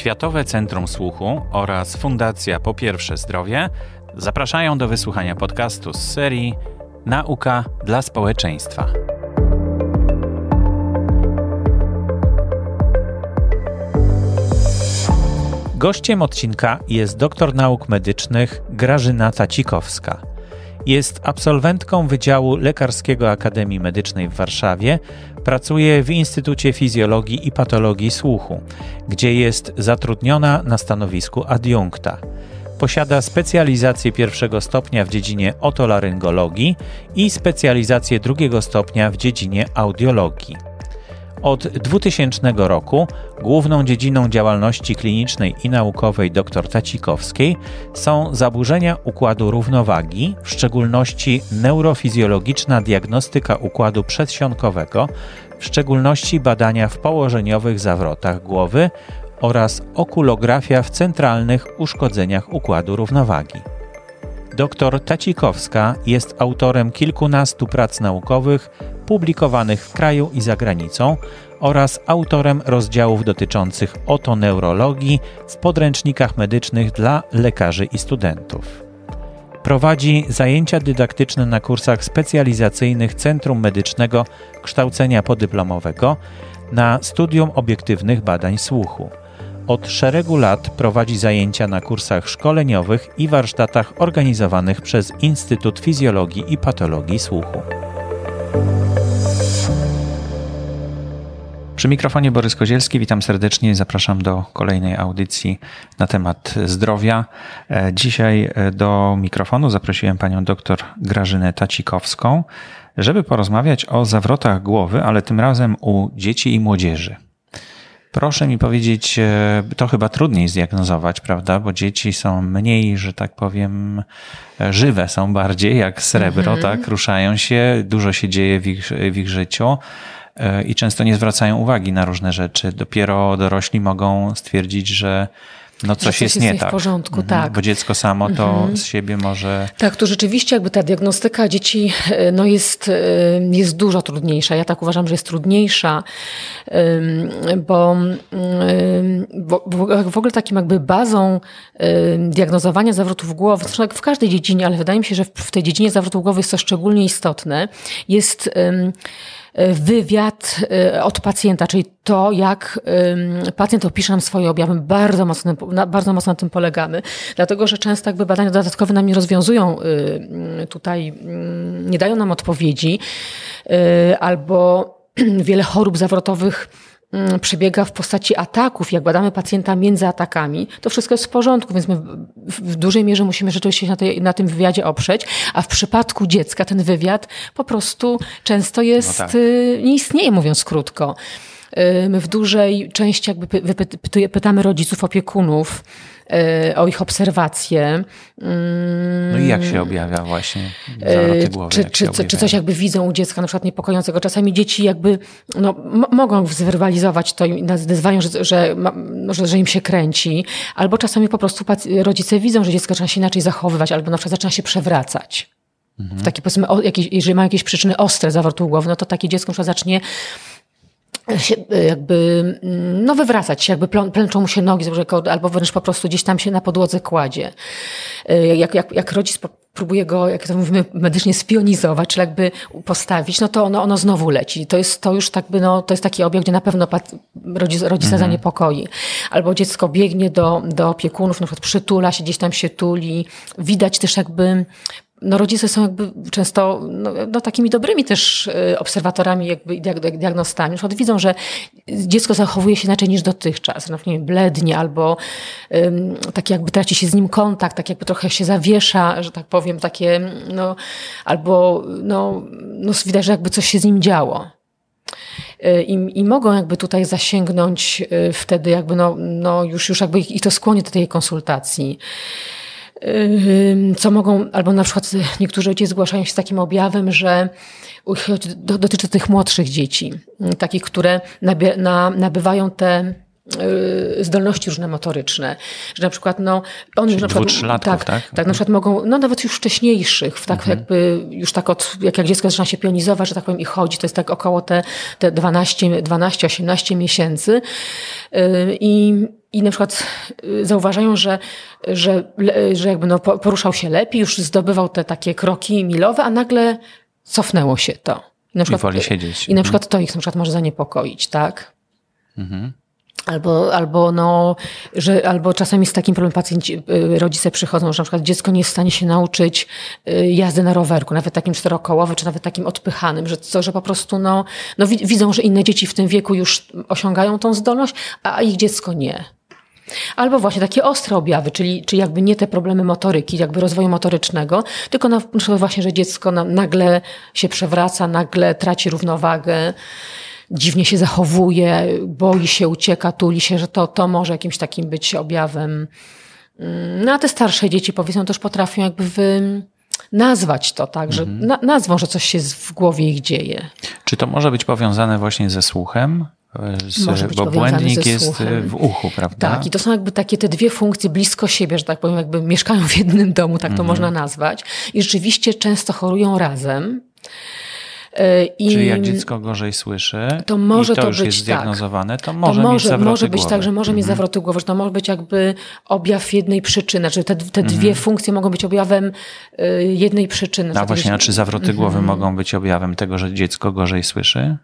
Światowe Centrum Słuchu oraz Fundacja Po Pierwsze Zdrowie zapraszają do wysłuchania podcastu z serii Nauka dla społeczeństwa. Gościem odcinka jest doktor nauk medycznych Grażyna Tacikowska. Jest absolwentką Wydziału Lekarskiego Akademii Medycznej w Warszawie, pracuje w Instytucie Fizjologii i Patologii Słuchu, gdzie jest zatrudniona na stanowisku adiunkta. Posiada specjalizację pierwszego stopnia w dziedzinie otolaryngologii i specjalizację drugiego stopnia w dziedzinie audiologii. Od 2000 roku główną dziedziną działalności klinicznej i naukowej dr Tacikowskiej są zaburzenia układu równowagi, w szczególności neurofizjologiczna diagnostyka układu przedsionkowego, w szczególności badania w położeniowych zawrotach głowy oraz okulografia w centralnych uszkodzeniach układu równowagi. Dr Tacikowska jest autorem kilkunastu prac naukowych publikowanych w kraju i za granicą oraz autorem rozdziałów dotyczących otoneurologii w podręcznikach medycznych dla lekarzy i studentów. Prowadzi zajęcia dydaktyczne na kursach specjalizacyjnych Centrum Medycznego Kształcenia Podyplomowego na Studium Obiektywnych Badań Słuchu. Od szeregu lat prowadzi zajęcia na kursach szkoleniowych i warsztatach organizowanych przez Instytut Fizjologii i Patologii Słuchu. Przy mikrofonie Borys Kozielski, witam serdecznie, zapraszam do kolejnej audycji na temat zdrowia. E, dzisiaj e, do mikrofonu zaprosiłem panią dr Grażynę Tacikowską, żeby porozmawiać o zawrotach głowy, ale tym razem u dzieci i młodzieży. Proszę mi powiedzieć, e, to chyba trudniej zdiagnozować, prawda? Bo dzieci są mniej, że tak powiem, żywe są bardziej jak srebro, mhm. tak? Ruszają się, dużo się dzieje w ich, w ich życiu. E, i często nie zwracają uwagi na różne rzeczy. Dopiero dorośli mogą stwierdzić, że no coś, coś jest, jest nie tak. w porządku, mhm. tak. Bo dziecko samo to mhm. z siebie może... Tak, to rzeczywiście jakby ta diagnostyka dzieci e, no jest, e, jest dużo trudniejsza. Ja tak uważam, że jest trudniejsza, bo, bo w ogóle takim jakby bazą diagnozowania zawrotów głowy, zresztą jak w każdej dziedzinie, ale wydaje mi się, że w tej dziedzinie zawrotów głowy jest to szczególnie istotne, jest wywiad e, od pacjenta, czyli to, jak pacjent opisze nam swoje objawy. Bardzo mocno, bardzo mocno na tym polegamy, dlatego że często jakby badania dodatkowe nam nie rozwiązują y, tutaj, nie dają nam odpowiedzi, y, albo wiele chorób zawrotowych Mm, przebiega w postaci ataków, jak badamy pacjenta między atakami, to wszystko jest w porządku, więc my w dużej mierze musimy rzeczywiście na, tej, na tym wywiadzie oprzeć, a w przypadku dziecka ten wywiad po prostu często jest, no tak. Y, nie istnieje, mówiąc krótko. Y, my w dużej części jakby pytamy rodziców, opiekunów, o ich obserwacje. No i jak się objawia właśnie zawroty głowy? Czy, czy, czy, coś jakby widzą u dziecka na przykład niepokojącego? Czasami dzieci jakby no, mogą zwerbalizować to i nazywają, że, że, że, że im się kręci, albo czasami po prostu rodzice widzą, że dziecko zaczyna się inaczej zachowywać, albo na przykład zaczyna się przewracać. Mhm. Takie powiedzmy, jakieś, jeżeli ma jakieś przyczyny ostre zawrotów głowy, no to takie dziecko na zacznie się e, jakby mm, no wywracać się, jakby plęczą mu się nogi, albo wręcz po prostu gdzieś tam się na podłodze kładzie. E, jak, jak, jak rodzic próbuje go, jak to mówimy medycznie, spionizować, czy jakby postawić, no to ono, ono znowu leci. To jest to już tak by, no, to jest taki objaw, gdzie na pewno rodzic, rodzica mhm. zaniepokoi. Albo dziecko biegnie do, do opiekunów, na przykład przytula się, gdzieś tam się tuli. Widać też jakby no rodzice są jakby często no, no, takimi dobrymi też y, obserwatorami, jakby diagnostami. Na przykład widzą, że dziecko zachowuje się inaczej niż dotychczas. No, nie wiem, blednie albo um, tak jakby traci się z nim kontakt, tak jakby trochę się zawiesza, że tak powiem, takie, no, albo no, no widać, że jakby coś się z nim działo. Y, I, I mogą jakby tutaj zasięgnąć y, wtedy jakby no, no już, już jakby ich to skłoni do tej konsultacji co mogą, albo na przykład niektórzy ojciec zgłaszają się z takim objawem, że dotyczy tych młodszych dzieci, takich, które nabywają te y, zdolności różne motoryczne, że na przykład no oni już na przykład tak, tak, tak, na przykład mogą, no nawet już wcześniejszych, tak mhm. jakby już tak od, jak, jak dziecko zaczyna się pionizować, że tak powiem i chodzi, to jest tak około te, te 12, 12, 18 miesięcy y, i i na przykład y, zauważają, że, że, że jakby no poruszał się lepiej, już zdobywał te takie kroki milowe, a nagle cofnęło się to. I, na przykład, I woli siedzieć. I na przykład to ich na przykład może zaniepokoić, tak? Mhm. Albo, albo, no, że, albo czasami z takim problemem pacjenci, y, rodzice przychodzą, że na przykład dziecko nie jest w stanie się nauczyć y, jazdy na rowerku, nawet takim czterokołowym, czy nawet takim odpychanym, że, co, że po prostu no, no, widzą, że inne dzieci w tym wieku już osiągają tą zdolność, a ich dziecko nie. Albo właśnie takie ostre objawy, czyli, czyli jakby nie te problemy motoryki, jakby rozwoju motorycznego, tylko na właśnie, że dziecko nagle się przewraca, nagle traci równowagę, dziwnie się zachowuje, boi się, ucieka, tuli się, że to, to może jakimś takim być objawem. Mm, no a te starsze dzieci powiedzmy też potrafią jakby wy, nazwać to tak, że mhm. na, nazwą, że coś się w głowie ich dzieje. Czy to może być powiązane właśnie ze słuchem? Z, Może być bo błędnik jest w uchu, prawda? Tak, i to są jakby takie te dwie funkcje blisko siebie, że tak powiem, jakby mieszkają w jednym domu, tak to mhm. można nazwać. I rzeczywiście często chorują razem. E, I Czyli jak dziecko gorzej słyszy, to może to, to już być jest tak. zdiagnozowane, to może, to może mieć Może być głowy. tak, że może mhm. mieć zawroty głowy, że to może być jakby objaw jednej przyczyny, że te, te mhm. dwie funkcje mogą być objawem e, jednej przyczyny. A właśnie, czy zawroty głowy mhm. mogą być objawem tego, że dziecko gorzej słyszy?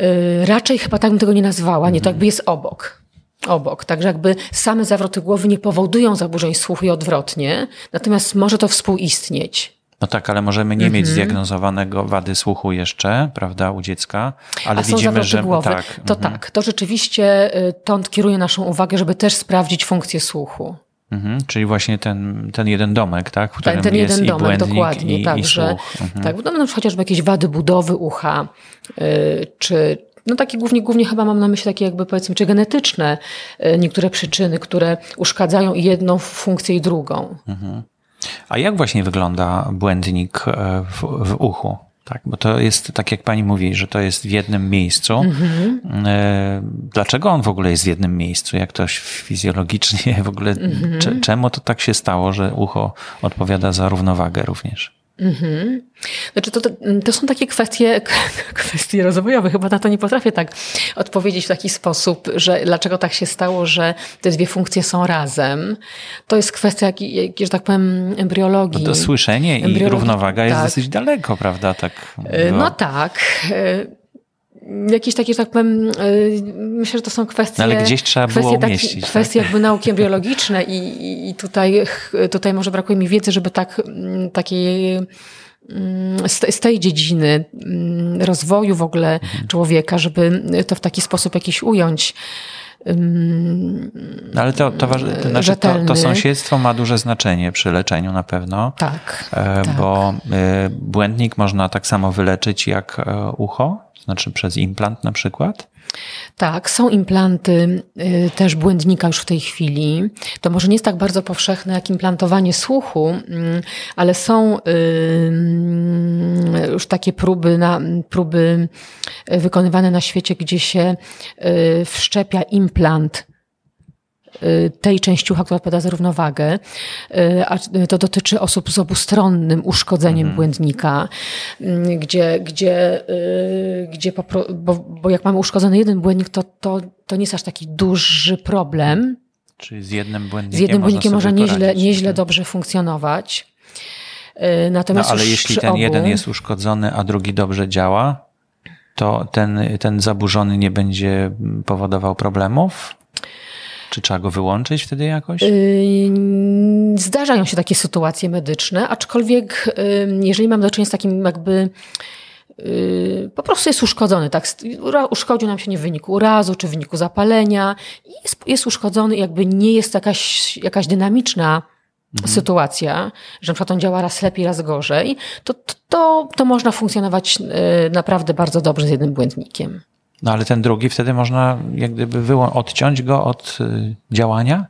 Y, raczej chyba tak bym tego nie nazwała, nie, to jakby jest obok. Obok. Także jakby same zawroty głowy nie powodują zaburzeń słuchu i odwrotnie, natomiast może to współistnieć. No tak, ale możemy nie mieć mhm. zdiagnozowanego wady słuchu jeszcze, prawda, u dziecka, ale A widzimy, że głowy. tak. To mhm. tak, to rzeczywiście y, to kieruje naszą uwagę, żeby też sprawdzić funkcję słuchu. Mhm, czyli właśnie ten, ten jeden domek, tak? W którym ten, ten jest jeden domek, dokładnie. I, tak, i że, mhm. tak, no, na przykład chociażby jakieś wady budowy ucha, yy, czy no takie głównie, głównie chyba mam na myśli takie jakby powiedzmy, czy genetyczne yy, niektóre przyczyny, które uszkadzają jedną funkcję i drugą. Mhm. A jak właśnie wygląda błędnik e, w, w uchu? Tak, bo to jest tak, jak pani mówi, że to jest w jednym miejscu. Mhm. E, dlaczego on w ogóle jest w jednym miejscu? Jak to fizjologicznie w ogóle, mhm. czemu to tak się stało, że ucho odpowiada za równowagę również? Mhm. Znaczy to, to, to, są takie kwestie, kwestie rozwojowe. Chyba na to nie potrafię tak odpowiedzieć w taki sposób, że dlaczego tak się stało, że te dwie funkcje są razem. To jest kwestia, jak, jak, że tak powiem, embriologii. No to słyszenie i równowaga tak. jest dosyć daleko, prawda? Tak, e, no tak e, jakieś takie, tak powiem, e, myślę, że to są kwestie. No ale gdzieś trzeba było umieścić. Tak? Kwestie jakby nauki embriologiczne i, i tutaj, tutaj może brakuje mi wiedzy, żeby tak, takiej mm, z, tej dziedziny mm, rozwoju w ogóle mhm. człowieka, żeby to w taki sposób jakiś ująć. No ale to, to, to, znaczy to, to, sąsiedztwo ma duże znaczenie przy leczeniu na pewno. Tak. E, tak. Bo e, błędnik można tak samo wyleczyć jak e, ucho, znaczy przez implant na przykład. Tak, są implanty y, też błędnika już w tej chwili. To może nie jest tak bardzo powszechne jak implantowanie słuchu, y, ale są y, już takie próby, na, próby wykonywane na świecie, gdzie się y, wszczepia implant Y, tej części ucha, która odpowiada za równowagę, a to dotyczy osób z obustronnym uszkodzeniem mhm. błędnika, y, gdzie, gdzie, gdzie bo, bo jak mamy uszkodzony jeden błędnik, to, to, to nie jest aż taki duży problem. Czyli z jednym błędnikiem, z jednym błędnikiem można, nieźle, nieźle tak? dobrze funkcjonować. Natomiast no, ale jeśli ten jeden jest uszkodzony, a drugi dobrze działa, to ten, ten zaburzony nie będzie powodował problemów? Czy trzeba go wyłączyć wtedy jakoś? Yy, zdarzają się takie sytuacje medyczne, aczkolwiek yy, jeżeli mam do czynienia z takim jakby po prostu jest uszkodzony, tak? Uszkodził nam się nie w wyniku urazu czy w wyniku zapalenia. Jest, jest uszkodzony, jakby nie jest jakaś, jakaś dynamiczna mhm. sytuacja, że na przykład on działa raz lepiej, raz gorzej, to, to, to można funkcjonować naprawdę bardzo dobrze z jednym błędnikiem. No ale ten drugi wtedy można jak gdyby odciąć go od y, działania?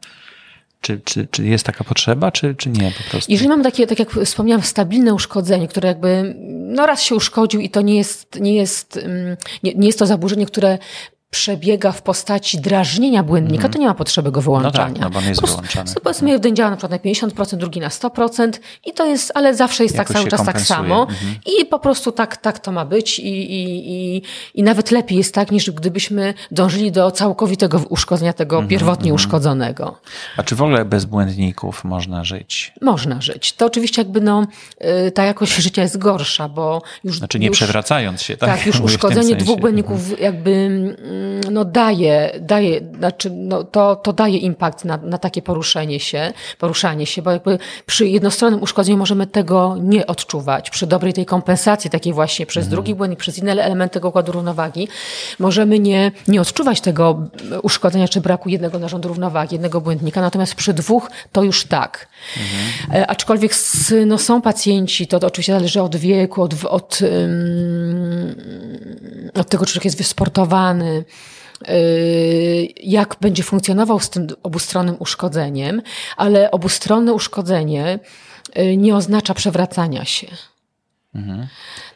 Czy, czy, czy jest taka potrzeba, czy, czy nie po prostu? Jeżeli mam takie, tak jak wspomniałam, stabilne uszkodzenie, które jakby no raz się uszkodził i to nie jest, nie jest, nie, nie jest to zaburzenie, które przebiega w postaci drażnienia błędnika, mm. to nie ma potrzeby go wyłączania. No tak, no bo on jest wyłączany. Powiedzmy, jeden działa na przykład na 50%, drugi na 100% i to jest, ale zawsze jest tak Jakoś tak cały czas tak samo mhm. i po prostu tak, tak to ma być i, i, i, i nawet lepiej jest tak, niż gdybyśmy dążyli do całkowitego uszkodzenia tego mhm, pierwotnie mhm. uszkodzonego. A czy w ogóle bez błędników można żyć? Można żyć. To oczywiście jakby no, y, ta jakość życia jest gorsza, bo już... Znaczy nie już, przewracając się, tak? Tak, już uszkodzenie dwóch błędników jakby mm, no daje, daje znaczy no to, to daje impact na, na takie poruszenie się, poruszanie się, bo jakby przy jednostronnym uszkodzeniu możemy tego nie odczuwać. Przy dobrej tej kompensacji, takiej właśnie przez mhm. drugi błędnik, przez inne elementy tego układu równowagi, możemy nie, nie odczuwać tego uszkodzenia czy braku jednego narządu równowagi, jednego błędnika, natomiast przy dwóch to już tak. Mhm. E, aczkolwiek no, są pacjenci, to, to oczywiście zależy od wieku, od, od, od tego, czy człowiek jest wysportowany, jak będzie funkcjonował z tym obustronnym uszkodzeniem, ale obustronne uszkodzenie y, nie oznacza przewracania się. Mhm.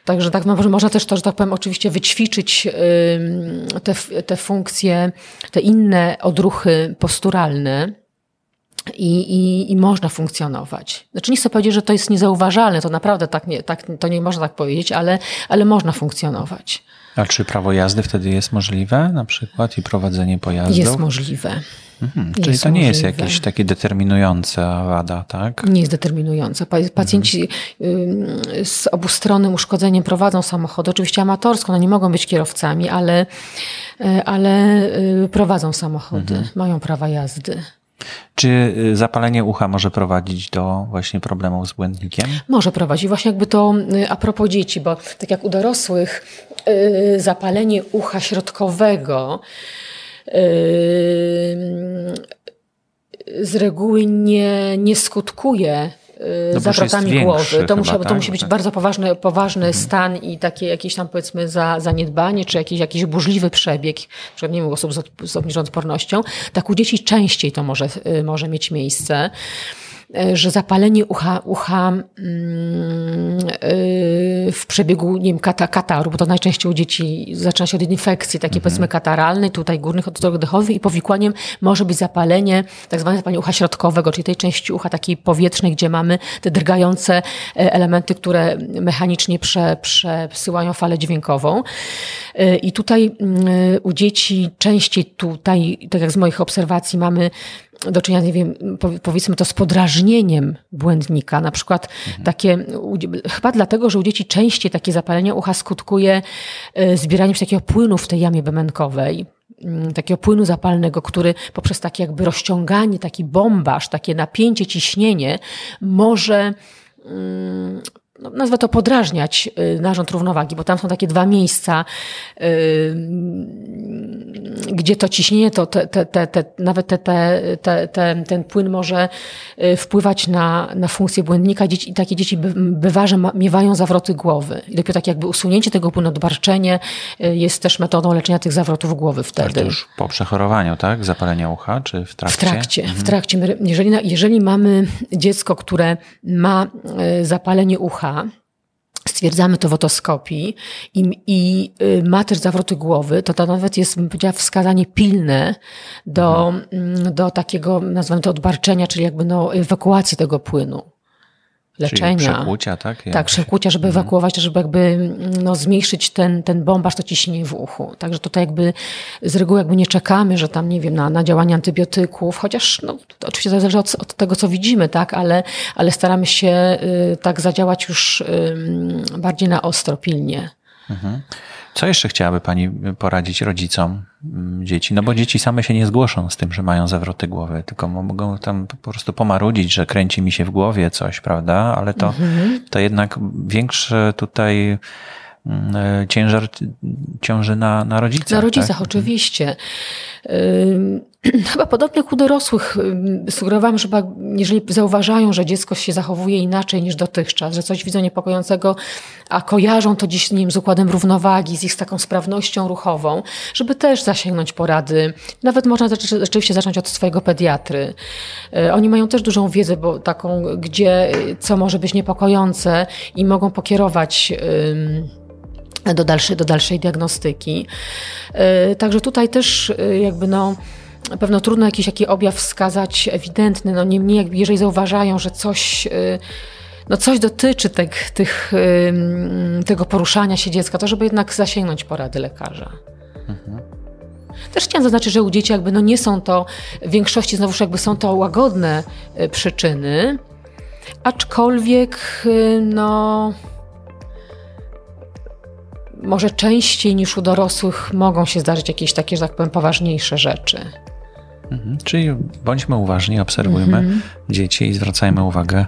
Także tak może można też to, że tak powiem, oczywiście wyćwiczyć te, te funkcje, te inne odruchy posturalne, i, i, i można funkcjonować. Znaczy nie chcę powiedzieć, że to jest niezauważalne, to naprawdę tak nie, tak, to nie można tak powiedzieć, ale, ale można funkcjonować. A czy prawo jazdy wtedy jest możliwe na przykład i prowadzenie pojazdu? Jest możliwe. Mhm, czyli jest to nie możliwe. jest jakieś takie determinująca wada, tak? Nie jest determinująca. Pacjenci mhm. z obustronnym uszkodzeniem prowadzą samochody, oczywiście amatorsko, no nie mogą być kierowcami, ale, y, ale y, prowadzą samochody, mhm. mają prawa jazdy. Czy y, zapalenie ucha może prowadzić do właśnie problemów z błędnikiem? Może prowadzić. Właśnie jakby to a propos dzieci, bo tak jak u dorosłych zapalenie ucha środkowego z reguły nie, nie skutkuje no zawrotami głowy. To, musi, tak? to musi być tak? bardzo poważny, poważny mhm. stan i takie jakieś tam powiedzmy za, zaniedbanie, czy jakiś, jakiś burzliwy przebieg, przykład nie wiem, osób z, z obniżoną odpornością. Tak u dzieci częściej to może, y, może mieć miejsce. E, że zapalenie ucha, ucha e, w przebiegu nie wiem, kata, kataru, bo to najczęściej u dzieci zaczyna się od infekcji takiej mhm. powiedzmy kataralnej, tutaj górnych odtorów dechowych i powikłaniem może być zapalenie, tak zwane zapalenie ucha środkowego, czyli tej części ucha takiej powietrznej, gdzie mamy te drgające e, elementy, które mechanicznie prze, przesyłają falę dźwiękową. I tutaj mm, u dzieci częściej tutaj, tak jak z moich obserwacji, mamy do czynienia, nie wiem, powiedzmy to z podrażnieniem błędnika. Na przykład mhm. takie, chyba dlatego, że u dzieci częściej takie zapalenie ucha skutkuje e, zbieraniem się takiego płynu w tej jamie bemenkowej mm, takiego płynu zapalnego, który poprzez takie jakby rozciąganie, taki bombaż, takie napięcie, ciśnienie może mm, no, nazwę to podrażniać y, narząd równowagi, bo tam są takie dwa miejsca, y, gdzie to ciśnienie, to te, te, te, te, nawet te, te, te, te, ten płyn może y, wpływać na, na funkcję błędnika. Dzieci, takie dzieci bywa, że miewają zawroty głowy. I dopiero tak jakby usunięcie tego płynu, odbarczenie jest też metodą leczenia tych zawrotów głowy wtedy. to już po przechorowaniu, tak? Zapalenia ucha, czy w trakcie? W trakcie. Mhm. W trakcie. Jeżeli, jeżeli mamy dziecko, które ma zapalenie ucha, stwierdzamy to w otoskopii i, i y, ma też zawroty głowy, to to nawet jest, bym powiedziała, wskazanie pilne do, mhm. do takiego, nazwijmy to odbarczenia, czyli jakby no, ewakuacji tego płynu leczenia. Czyli przekłucia, tak? Tak, przekłucia, żeby mhm. ewakuować, żeby jakby no, zmniejszyć ten, ten bombaż, to ciśnienie w uchu. Także tutaj jakby z reguły jakby nie czekamy, że tam, nie wiem, na, na działanie antybiotyków, chociaż no, to oczywiście zależy od, od tego, co widzimy, tak, ale, ale staramy się y, tak zadziałać już y, bardziej na ostro, pilnie. Mhm. Co jeszcze chciałaby Pani poradzić rodzicom mm, dzieci? No bo dzieci same się nie zgłoszą z tym, że mają zawroty głowy, tylko mogą tam po prostu pomarudzić, że kręci mi się w głowie coś, prawda? Ale to, mhm. to jednak większe tutaj mm, e, ciężar ciąży na, na rodzicach. Na rodzicach, tak? oczywiście. Chyba podobnie jak u dorosłych sugerowałam, że jeżeli zauważają, że dziecko się zachowuje inaczej niż dotychczas, że coś widzą niepokojącego, a kojarzą to dziś nim z układem równowagi, z ich taką sprawnością ruchową, żeby też zasięgnąć porady. Nawet można rzeczywiście zacząć od swojego pediatry. E, oni mają też dużą wiedzę, bo taką, gdzie, co może być niepokojące i mogą pokierować do dalszej, do dalszej diagnostyki. Także tutaj też jakby no pewno trudno jakiś taki objaw wskazać ewidentny, no niemniej jeżeli zauważają, że coś no coś dotyczy tych, tych, tego poruszania się dziecka, to żeby jednak zasięgnąć porady lekarza. Mhm. Też chciałam zaznaczyć, że u dzieci jakby no nie są to, w większości znowuż jakby są to łagodne y, przyczyny, aczkolwiek y, no może częściej niż u dorosłych mogą się zdarzyć jakieś takie, że tak powiem, poważniejsze rzeczy. Mhm. Czyli bądźmy uważni, obserwujmy mhm. dzieci i zwracajmy uwagę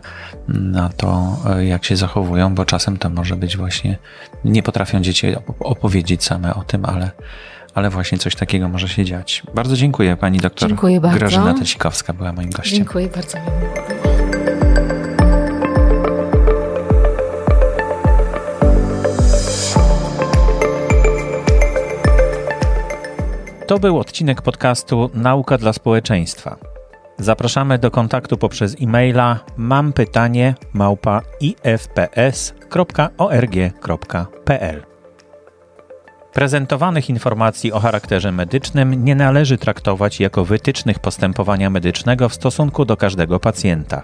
na to, e, jak się zachowują, bo czasem to może być właśnie, nie potrafią dzieci opowiedzieć same o tym, ale, ale właśnie coś takiego może się dziać. Bardzo dziękuję pani doktor dziękuję bardzo. Grażyna Tecikowska była moim gościem. Dziękuję bardzo. To był odcinek podcastu Nauka dla społeczeństwa. Zapraszamy do kontaktu poprzez e-maila mam. Prezentowanych informacji o charakterze medycznym nie należy traktować jako wytycznych postępowania medycznego w stosunku do każdego pacjenta.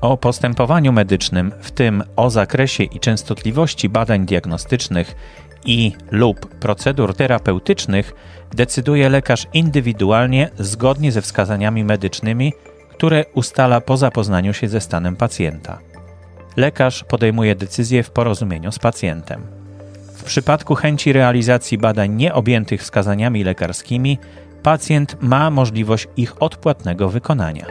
O postępowaniu medycznym, w tym o zakresie i częstotliwości badań diagnostycznych i lub procedur terapeutycznych decyduje lekarz indywidualnie zgodnie ze wskazaniami medycznymi, które ustala po zapoznaniu się ze stanem pacjenta. Lekarz podejmuje decyzję w porozumieniu z pacjentem. W przypadku chęci realizacji badań nieobjętych wskazaniami lekarskimi, pacjent ma możliwość ich odpłatnego wykonania.